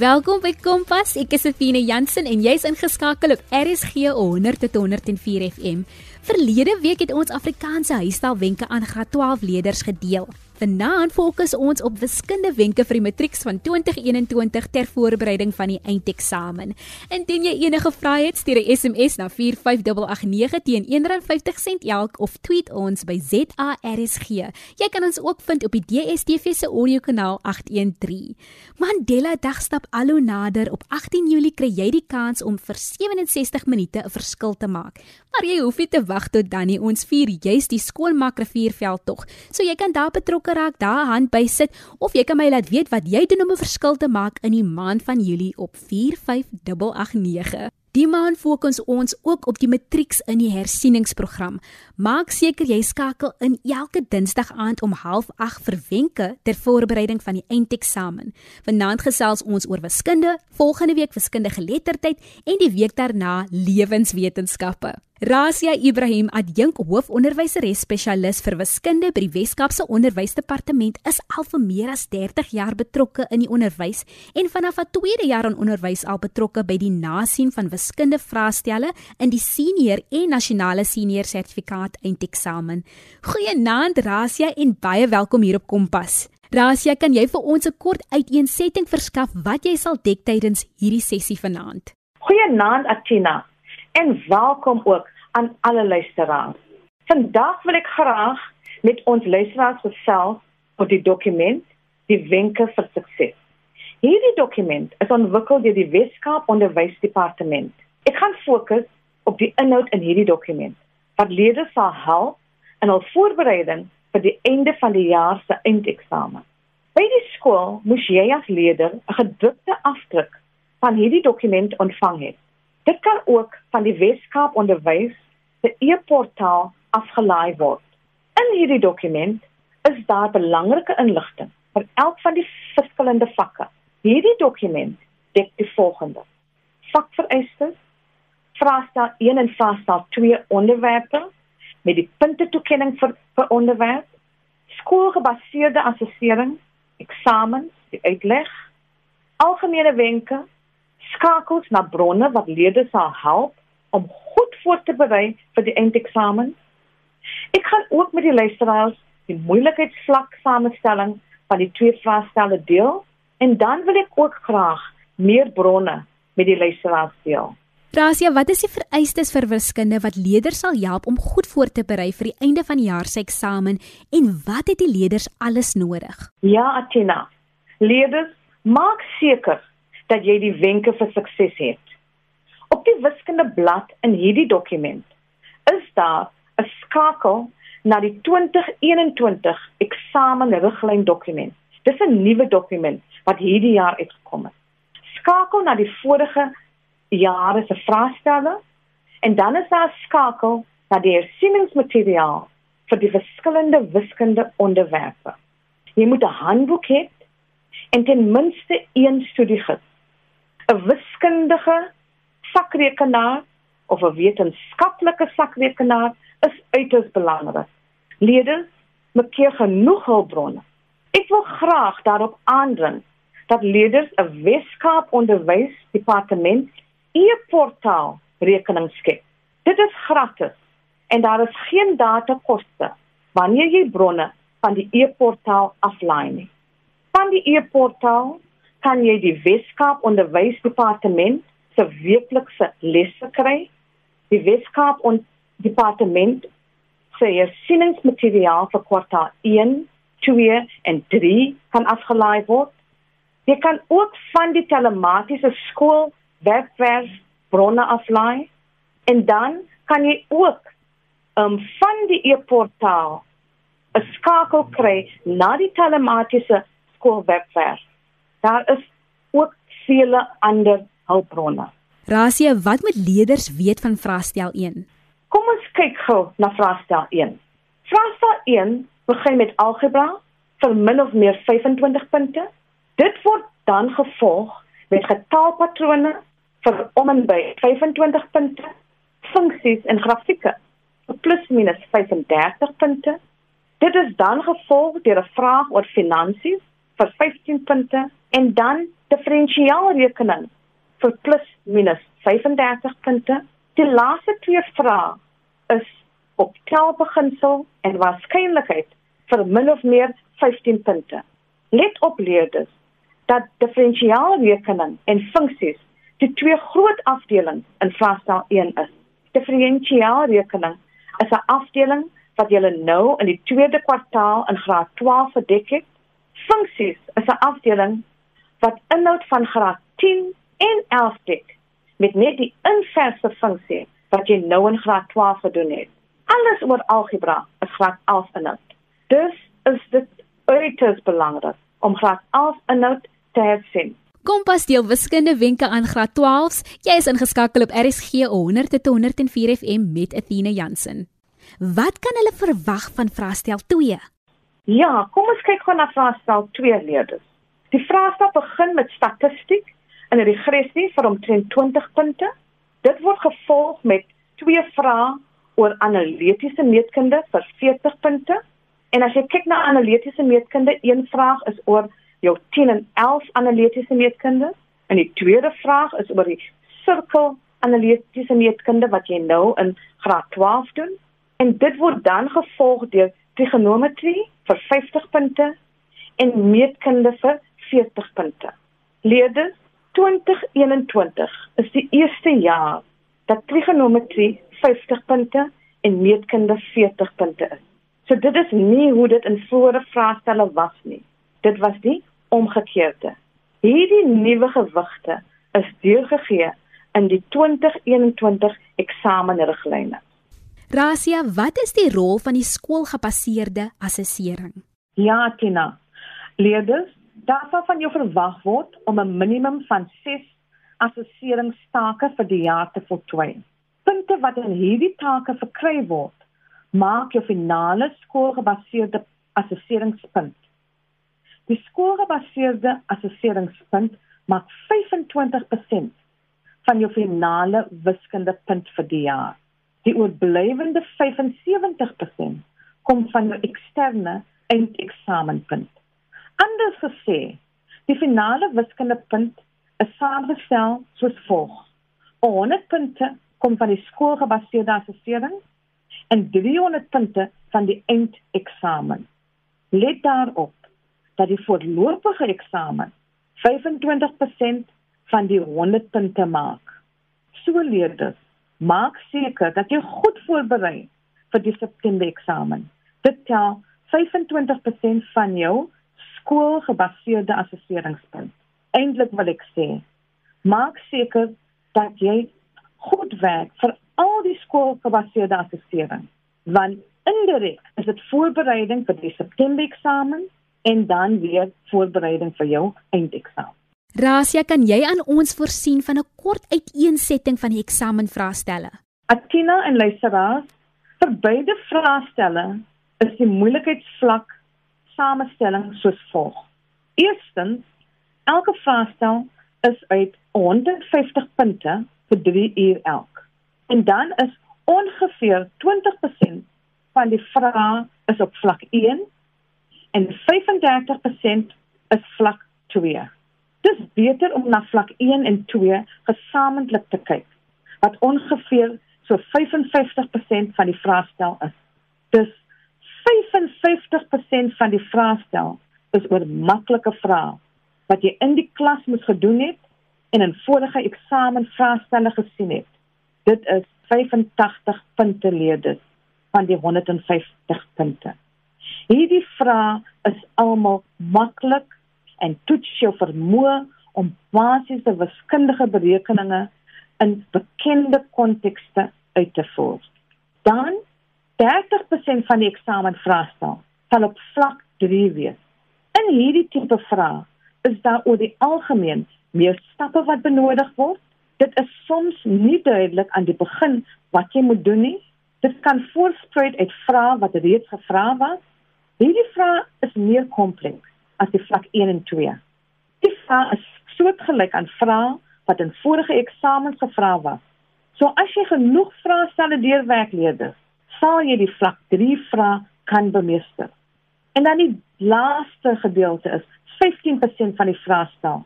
Welkom by Kompas. Ek is Sefine Jansen en jy's ingeskakel op RSG 100 tot 104 FM. Verlede week het ons Afrikaanse huistaalwenke aan graad 12 leerders gedeel. Vanaand fokus ons op wiskunde wenke vir die matrieks van 2021 ter voorbereiding van die eindeksamen. Indien jy enige vrae het, stuur 'n SMS na 45889 teen R1.50 elk of tweet ons by ZARSG. Jy kan ons ook vind op die DSTV se audiokanaal 813. Mandela Dag stap al hoe nader. Op 18 Julie kry jy die kans om vir 67 minute 'n verskil te maak. Maar jy hoef nie te wag tot dan nie. Ons vier juis die skoonmaak rivierveld tog. So jy kan daar betrokke betrokke raak, daar hand by sit of jy kan my laat weet wat jy doen om 'n verskil te maak in die maand van Julie op 45889. Die maand fokus ons ook op die matrieks in die hersieningsprogram. Maak seker jy skakel in elke Dinsdag aand om 08:30 vir wenke ter voorbereiding van die eindeksamen. Vanaand gesels ons oor wiskunde, volgende week wiskundige geletterdheid en die week daarna lewenswetenskappe. Rasia Ibrahim, adjunk hoofonderwyseres spesialis vir wiskunde by die Wes-Kaapse Onderwysdepartement, is al vir meer as 30 jaar betrokke in die onderwys en vanaf haar tweede jaar in onderwys al betrokke by die nasien van wiskunde vraestelle in die senior en nasionale senior sertifikaat eindeksamen. Goeienaand Rasia en baie welkom hier op Kompas. Rasia, kan jy vir ons 'n kort uiteensetting verskaf wat jy sal dek tydens hierdie sessie vanaand? Goeienaand Atina en welkom ook aan alle luisteraars. Vandag wil ek graag met ons luisteraars gesels oor die dokument Die wenke vir sukses. Hierdie dokument is ontwikkel deur die Weskaap Onderwysdepartement. Ek gaan fokus op die inhoud in hierdie dokument wat leerders sal help in hul voorbereiding vir die einde van die jaar se eindeksamen. By die skool moes jy as leerder 'n gedrukte afdruk van hierdie dokument ontvang het. Dit kan ook van die Weskaap Onderwys se e-portaal afgelaai word. In hierdie dokument is daar belangrike inligting vir elk van die verskillende vakke. Hierdie dokument dek die volgende: vakvereistes, vraestel 1 en vraestel 2 onderwerpe met die punte toekenning vir vir onderwerp, skoolgebaseerde assessering, eksamens, die uitleg, algemene wenke skakels na bronne wat leerders sal help om goed voor te berei vir die eindeksamen. Ek gaan ook met die luisteraars die moeilikheidsvlak samestelling van die twee vraestelle deel en dan wil ek ook graag meer bronne met die luisteraars deel. Rasia, wat is die vereistes vir wiskunde wat leerders sal help om goed voor te berei vir die einde van die jaar se eksamen en wat het die leerders alles nodig? Ja, Atina. Leerders, maak seker dat jy die wenke vir sukses het. Op die wiskundeblad in hierdie dokument is daar 'n skakel na die 2021 eksamenriglyn dokument. Dis 'n nuwe dokument wat hierdie jaar uitgekom het. Skakel na die vorige jare se vraestelle en dan is daar 'n skakel na die hersieningsmateriaal vir die verskillende wiskunde onderwerpe. Jy moet 'n handboek hê en ten minste een studiegids 'n wiskundige sakrekenaar of 'n wetenskaplike sakrekenaar is uiters belangrik. Leerders moet keer genoeg hulpbronne. Ek wil graag daarop aandring dat leerders 'n Weskaap Onderwysdepartement e-portaal rekening skep. Dit is gratis en daar is geen datakoste wanneer jy bronne van die e-portaal aflaai nie. Van die e-portaal kan jy die Weskaap Onderwysdepartement se weeklikse lesse kry. Die Weskaap Departement se hersieningsmateriaal vir kwartaal 1, 2 en 3 kan afgelaai word. Jy kan ook van die telematiese skool webwerf bronne aflaai en dan kan jy ook um, van die e-portaal 'n skakel kry na die telematiese skool webwerf daar is ook vele ander hulpbronne. Rasie, wat moet leerders weet van vraestel 1? Kom ons kyk gou na vraestel 1. Vraestel 1 begin met algebra vir min of meer 25 punte. Dit word dan gevolg met getalpatrone vir om en by 25 punte, funksies en grafieke plus minus 35 punte. Dit is dan gevolg deur 'n vraag oor finansies vir 15 punte en dan Diferensiaalrekening vir plus minus 35 punte. Die laaste twee vrae is op telbeginsel en waarskynlikheid vir min of meer 15 punte. Let op leerders dat diferensiaalrekening en funksies die twee groot afdelings in vraestel 1 is. Diferensiaalrekening is 'n afdeling wat jy nou in die tweede kwartaal in graad 12 verdek het. Funksies is 'n afdeling wat inhoud van graad 10 en 11 dek met net die inverse funksie wat jy nou in graad 12 gedoen het. Alles oor algebra is graad 11 inhoud. Dus is dit uiters belangrik om graad 11 inhoud te hersien. Kompas deel wiskunde wenke aan graad 12s. Jy is ingeskakel op RSG 100 tot 104 FM met Athena Jansen. Wat kan hulle verwag van vraestel 2? Ja, kom ons kyk gou na vraestel 2 leerders. Die vraestel begin met statistiek en 'n regressie vir omtrent 20 punte. Dit word gevolg met twee vrae oor analitiese meetkunde vir 40 punte. En as jy kyk na analitiese meetkunde, een vraag is oor jou 10 en 11 analitiese meetkunde en die tweede vraag is oor die sirkel analitiese meetkunde wat jy nou in graad 12 doen. En dit word dan gevolg deur trigonometrie vir 50 punte en meetkunde vir 40 punte. Leerders 2021 is die eerste jaar dat trigonometrie 50 punte en meetkunde 40 punte is. So dit is nie hoe dit in vorige vraestelle was nie. Dit was die omgekeerde. Hierdie nuwe gewigte is deurgegee in die 2021 eksamenriglyne. Rasia, wat is die rol van die skoolgebaseerde assessering? Ja, Tina. Leerders Daar sal van jou verwag word om 'n minimum van 6 assesseringstake vir die jaar te voltooi. Punte wat in hierdie take verkry word, maak jou finale skoolgebaseerde assesseringspunt. Die skoolgebaseerde assesseringspunt maak 25% van jou finale wiskundepunt vir die jaar. Die oorblywende 75% kom van jou eksterne eindeksamenpunt. Anders gesê, die finale wiskundepunt is saamgestel soos volg: 100 punte kom van die skoolgebaseerde assessering en 300 punte van die eindeksamen. Let daarop dat die voorlopige eksamen 25% van die 100 punte maak. So leerders, maak seker dat jy goed voorberei vir die September eksamen. Dit tel 25% van jou skoolgebaseerde assesseringspunt. Eintlik wil ek sê, maak seker dat jy goed werk vir al die skoolgebaseerde assessering, want indirek is dit voorbereiding vir die September eksamen en dan weer voorbereiding vir jou eindeksamen. Rasia, kan jy aan ons voorsien van 'n kort uiteensetting van die eksamenvraestelle? Atina en Luisera, vir beide vraestelle is die moeilikheidsvlak samestelling soos volg. Eerstens, elke vraestel is uit 150 punte vir 3 uur elk. En dan is ongeveer 20% van die vrae is op vlak 1 en 35% is vlak 2. Dis beter om na vlak 1 en 2 gesamentlik te kyk wat ongeveer so 55% van die vraestel is. Dis 55% van die vraestel is oor maklike vrae wat jy in die klas moes gedoen het en in vorige eksamenvraestelle gesien het. Dit is 85 punte leerders van die 150 punte. Hierdie vrae is almal maklik en toets jou vermoë om basiese wiskundige berekeninge in bekende kontekste uit te voer. Dan 30% van die eksamenvraestel sal op vlak 3 wees. In hierdie tipe vrae is daar oor die algemeen meer stappe wat benodig word. Dit is soms nie duidelik aan die begin wat jy moet doen nie. Dit kan voortspruit uit vrae wat reeds gevra was. Hierdie vrae is meer kompleks as die vlak 1 en 2. Die vrae is soortgelyk aan vrae wat in vorige eksamens gevra was. So as jy genoeg vraestelle deurwerk leerders, sal jy die vlak 3 vrae kan bemeester. En dan die laaste gedeelte is 15% van die vraestel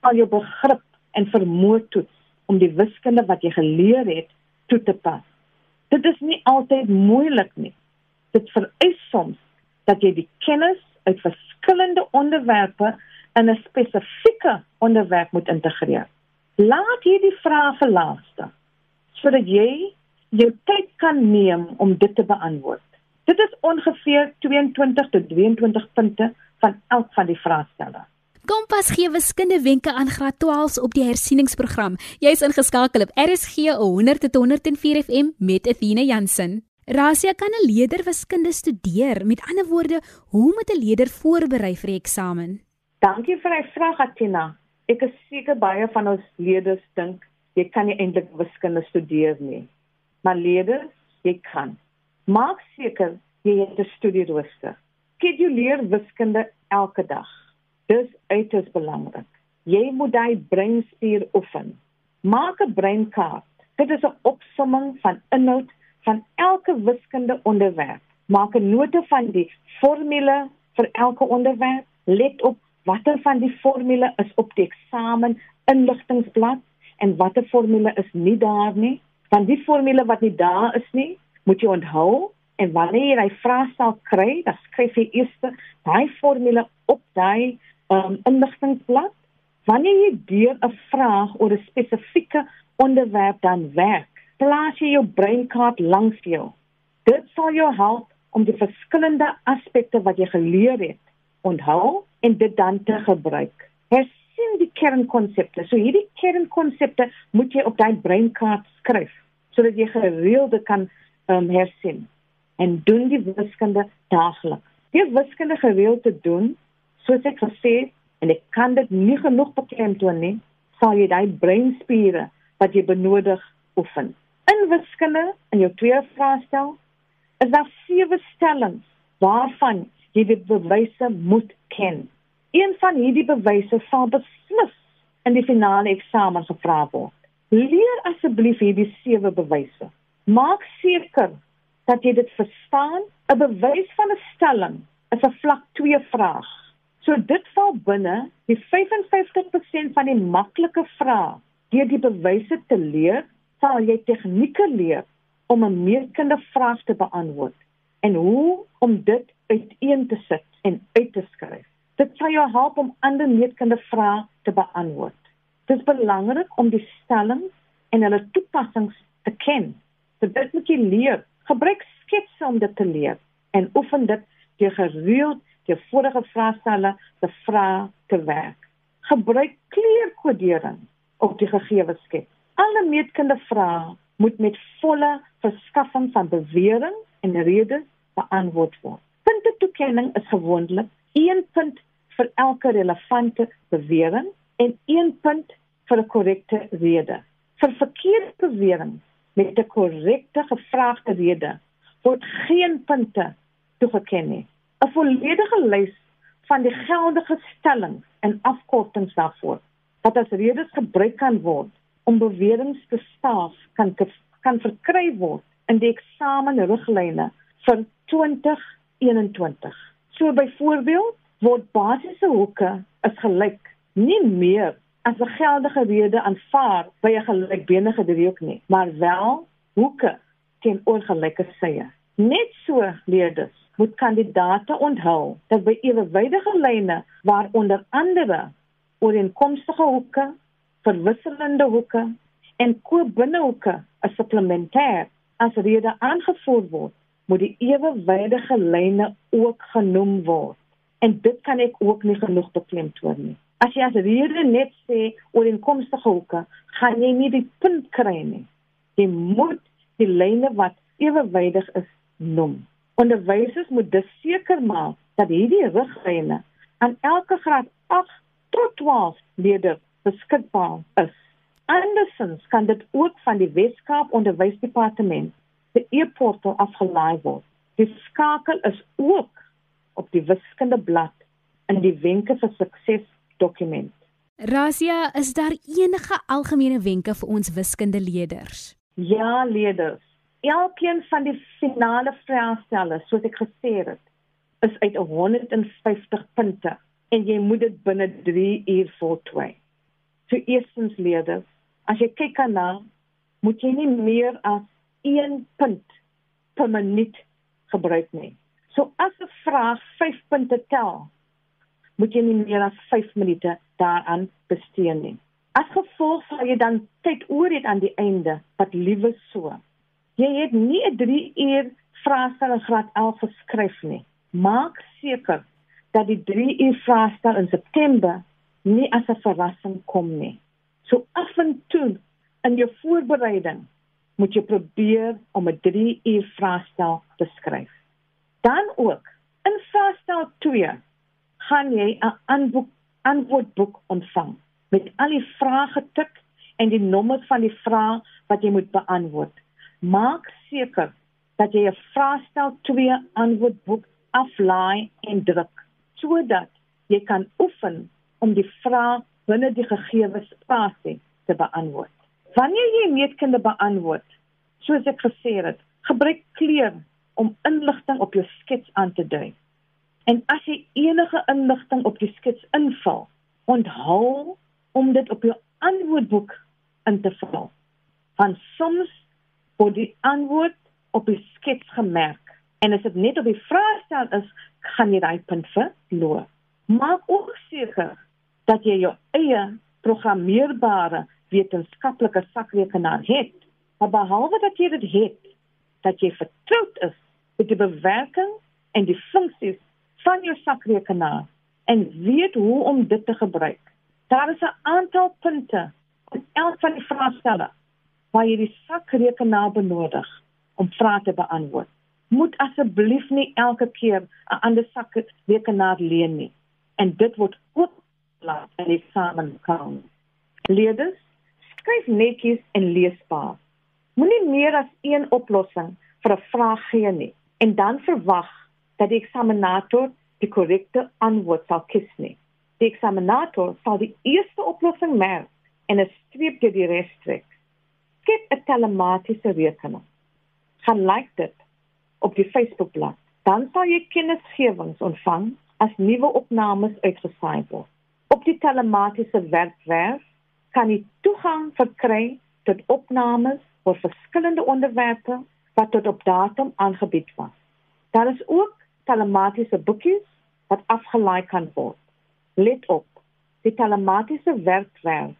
sal jou begrip en vermoë toets om die wiskunde wat jy geleer het toe te pas. Dit is nie altyd moeilik nie. Dit vereis soms dat jy die kennis uit verskillende onderwerpe in 'n spesifieke onderwerp moet integreer. Laat hierdie vrae laaste sodat jy jou tyd kan neem om dit te beantwoord. Dit is ongeveer 22 tot 23 punte van elk van die vraestelle. Kompas gee wiskunde wenke aan graad 12s op die hersieningsprogram. Jy's ingeskakel op RSG 100.104 FM met Athena Jansen. Rasia kan 'n leerder wiskunde studeer. Met ander woorde, hoe moet 'n leerder voorberei vir die eksamen? Dankie vir die vraag, Athena. Ek is seker baie van ons leerders dink jy kan nie eintlik wiskunde studeer nie. Maar leerders, jy kan. Maak seker jy het 'n studierooster. Skeduleer wiskunde elke dag. Dis uiters belangrik. Jy moet daai breinspier oefen. Maak 'n breinkaart. Dit is 'n opsomming van inhoud van elke wiskunde onderwerp. Maak 'n nota van die formule vir elke onderwerp. Let op watter van die formule is op die eksamen inligtingblad en watter formule is nie daar nie. Van die formule wat nie daar is nie, moet jy onthou en wanneer jy 'n vraestel kry, dan skryf jy eers daai formule op daai um, inligtingblad. Wanneer jy deur 'n vraag oor 'n spesifieke onderwerp dan werk, plaas jy jou breinkaart langs jou. Dit sal jou help om die verskillende aspekte wat jy geleer het onthou en dit dan te gebruik. Hersien die kernkonsepte. So hierdie kernkonsepte moet jy op daai breinkaart skryf sodat jy gereeld kan um, hersien en doen die wiskunde daagliks. Die wiskunde gereeld te doen soos ek gesê en ek kan dit nie genoeg beklemtoon nie, sal jy daai breinspiere wat jy benodig oefen. In wiskunde in jou twee vraestel is daar sewe stellings waarvan jy die bewyse moet ken. Een van hierdie bewyse sal beslis in die finale eksamen gevra word. Leer asseblief hierdie sewe bewyse. Maak seker dat jy dit verstaan. 'n Bewys van 'n stelling is 'n vlak 2 vraag. So dit val binne die 55% van die maklike vrae. Deur die bewyse te leer, sal jy tegnieke leer om 'n meetkunde vraag te beantwoord en hoe om dit uiteen te sit en uit te skryf. Dit sal jou help om ander meetkunde vrae te beantwoord. Dit is belangrik om die stellings en hulle toepassings te ken. So dit moet jy leer. Gebruik sketse om dit te leer en oefen dit deur gereeld jou vorige vraestelle te vra te werk. Gebruik kleurkodering op die gegee skets. Alle meetkunde vrae moet met volle verskaffing van bewering en redes beantwoord word. Puntetoekenning is gewoonlik 1 punt vir elke relevante bewering en 1 punt vir 'n korrekte rede. Vir verkeerde bewering met 'n korrekte gevraagde rede word geen punte toegeken nie. 'n volledige lys van die geldige stellings en afkortings daarvoor wat as redes gebruik kan word om beweringe te staaf kan kan verkry word in die eksamenriglyne vir 2021. So byvoorbeeld word basiese hoeke is gelyk nie meer as 'n geldige rede aanvaar by 'n gelykbenige driehoek nie, maar wel hoeke teenoor gelyke sye. Net so leerders moet kandidaate onthou dat by ewewydige lyne waar onder andere ooreenkomstige hoeke, verwisselende hoeke en koopbinnehoeke as supplementêr as rede aangevoer word, moet die ewewydige lyne ook genoem word. En dit kan ek ook nie genoeg beklemtoon nie. As jy as rede net sê ooreenkomstige hoeke, gaan jy nie die punt kry nie. Jy moet die lyne wat ewewydig is noem. Onderwysers moet dus seker maak dat hierdie riglyne aan elke graad 8 tot 12 leerders beskikbaar is. Andersins kan dit ook van die Weskaap Onderwysdepartement se e-portaal afgelaai word. Die skakel is ook op die wiskunde blad in die wenke vir sukses dokument. Rasia, is daar enige algemene wenke vir ons wiskunde leerders? Ja, leerders elkeen van die finale vraestelle, soos ek gesê het, is uit 150 punte en jy moet dit binne 3 uur voltooi. Toe eerstens leerders, as jy kyk aan moet jy nie meer as 1 punt per minuut gebruik nie. So as 'n vraag 5 punte tel, moet jy nie meer as 5 minute daaraan bestee nie. As gevolg sal jy dan tyd oor het aan die einde, wat liewe so. Jy het nie 'n 3 uur vraestel in graad 11 geskryf nie. Maak seker dat die 3 uur vraestel in September nie as 'n verrassing kom nie. So af en toe in jou voorbereiding moet jy probeer om 'n 3 uur vraestel te skryf. Dan ook in vraestel 2 gaan jy 'n antwoordboek ontvang met al die vrae getik en die nommer van die vraag wat jy moet beantwoord. Maak seker dat jy 'n vraestel 2 antwoordboek aflaai en druk sodat jy kan oefen om die vraag binne die gegee spasie te beantwoord. Wanneer jy meetkunde beantwoord, soos ek gesê het, gebruik kleur om inligting op jou skets aan te dui. En as jy enige inligting op die skets invul, onthou om dit op jou antwoordboek in te vul. Want soms word die antwoord op die skets gemerk en as dit net op die vraestel is, gaan jy daai punt verloor. Maak ook seker dat jy jou eie programmeerbare wetenskaplike sakrekenaar het. Maar behalwe dat jy dit het, dat jy vertroud is met die bewerking en die funksies van jou sakrekenaar en weet hoe om dit te gebruik. Daar is 'n aantal punte in elk van die vraestelle waar jy die sakrekenaar benodig om vrae te beantwoord. Moet asseblief nie elke keer 'n ander sakrekenaar leen nie. En dit word ook laat in die samenkom. Leerders, skryf netjies en leesbaar. Moenie meer as een oplossing vir 'n vraag gee nie en dan verwag dat die eksaminator die korrekte antwoord sal kies nie. Die eksaminator sal die eerste oplossing merk en 'n streep deur die res trek. Skep 'n telematiese rekening. Gaan like dit op die Facebookblad. Dan sal jy kennisgewings ontvang as nuwe opnames uitgesaai word. Op die telematiese webwerf kan jy toegang verkry tot opnames oor verskillende onderwerpe wat tot op datum aangebied was. Daar is ook telematiese boekies wat afgelaai kan word. Let op, die telematiese werkwerk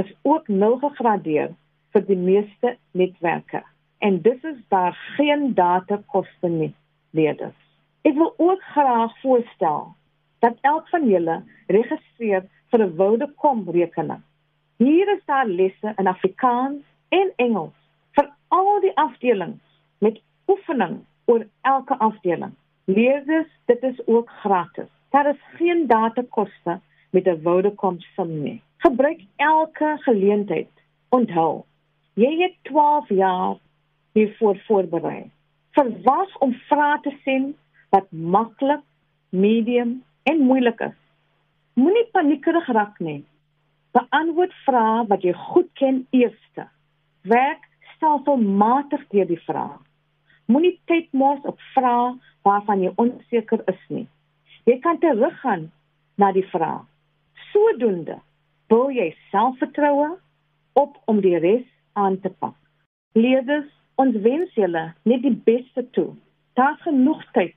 is ook nul gegradeer vir die meeste netwerke en dis is daar geen datakoste nie, leerders. Ek wil ook graag voorstel dat elk van julle registreer vir 'n Vodacom rekening. Hier is daar lesse in Afrikaans en Engels vir al die afdelings met oefening oor elke afdeling. Leerders, dit is ook gratis. Daar is geen datakoste met 'n Vodacom SIM nie. Gebruik elke geleentheid. Onthou, jy het 12 jaar hiervoor voorberei. Verwag om vrae te sien wat maklik, medium en moeilik is. Moenie paniekerig raak nie. Beantwoord vrae wat jy goed ken eers. Werk stelselmatig deur die vrae. Moenie tyd mors op vrae waarvan jy onseker is nie. Jy kan teruggaan na die vraag. Sodoende bou jy selfvertroue op om die res aan te pak. Leerders, ons wens julle net die beste toe. Daar's genoeg tyd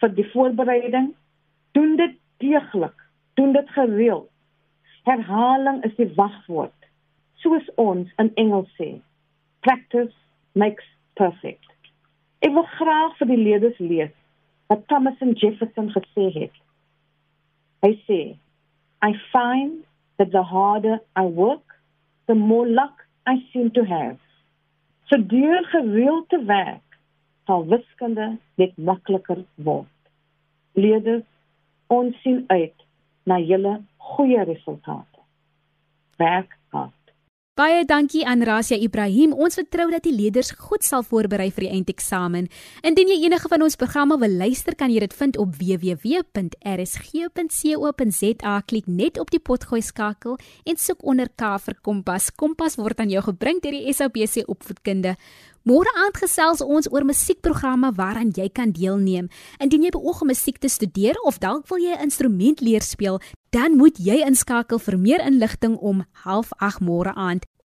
vir die voorbereiding. Doen dit deeglik. Doen dit gereeld. Herhaling is die wagwoord. Soos ons in Engels sê, practice makes perfect. Ek wil graag vir die leerders lees wat Thomas Jefferson gesê het. Hy sê, I find that the harder I work, the more luck I seem to have. So deur gereeld te werk, sal wiskunde net makliker word. Leerders, ons sien uit na julle goeie resultate. Werk hard. Baie dankie aan Rasia Ibrahim. Ons vertrou dat die leerders goed sal voorberei vir die eindeksamen. Indien jy enige van ons programme wil luister, kan jy dit vind op www.rsg.co.za. Klik net op die potgooi skakel en soek onder K vir Kompas. Kompas word aan jou gebring deur die SABC Opvoedkunde. Môre aand gesels ons oor musiekprogramme waaraan jy kan deelneem. Indien jy beoog om musiek te studeer of dalk wil jy 'n instrument leer speel, dan moet jy inskakel vir meer inligting om 08:30 môre aand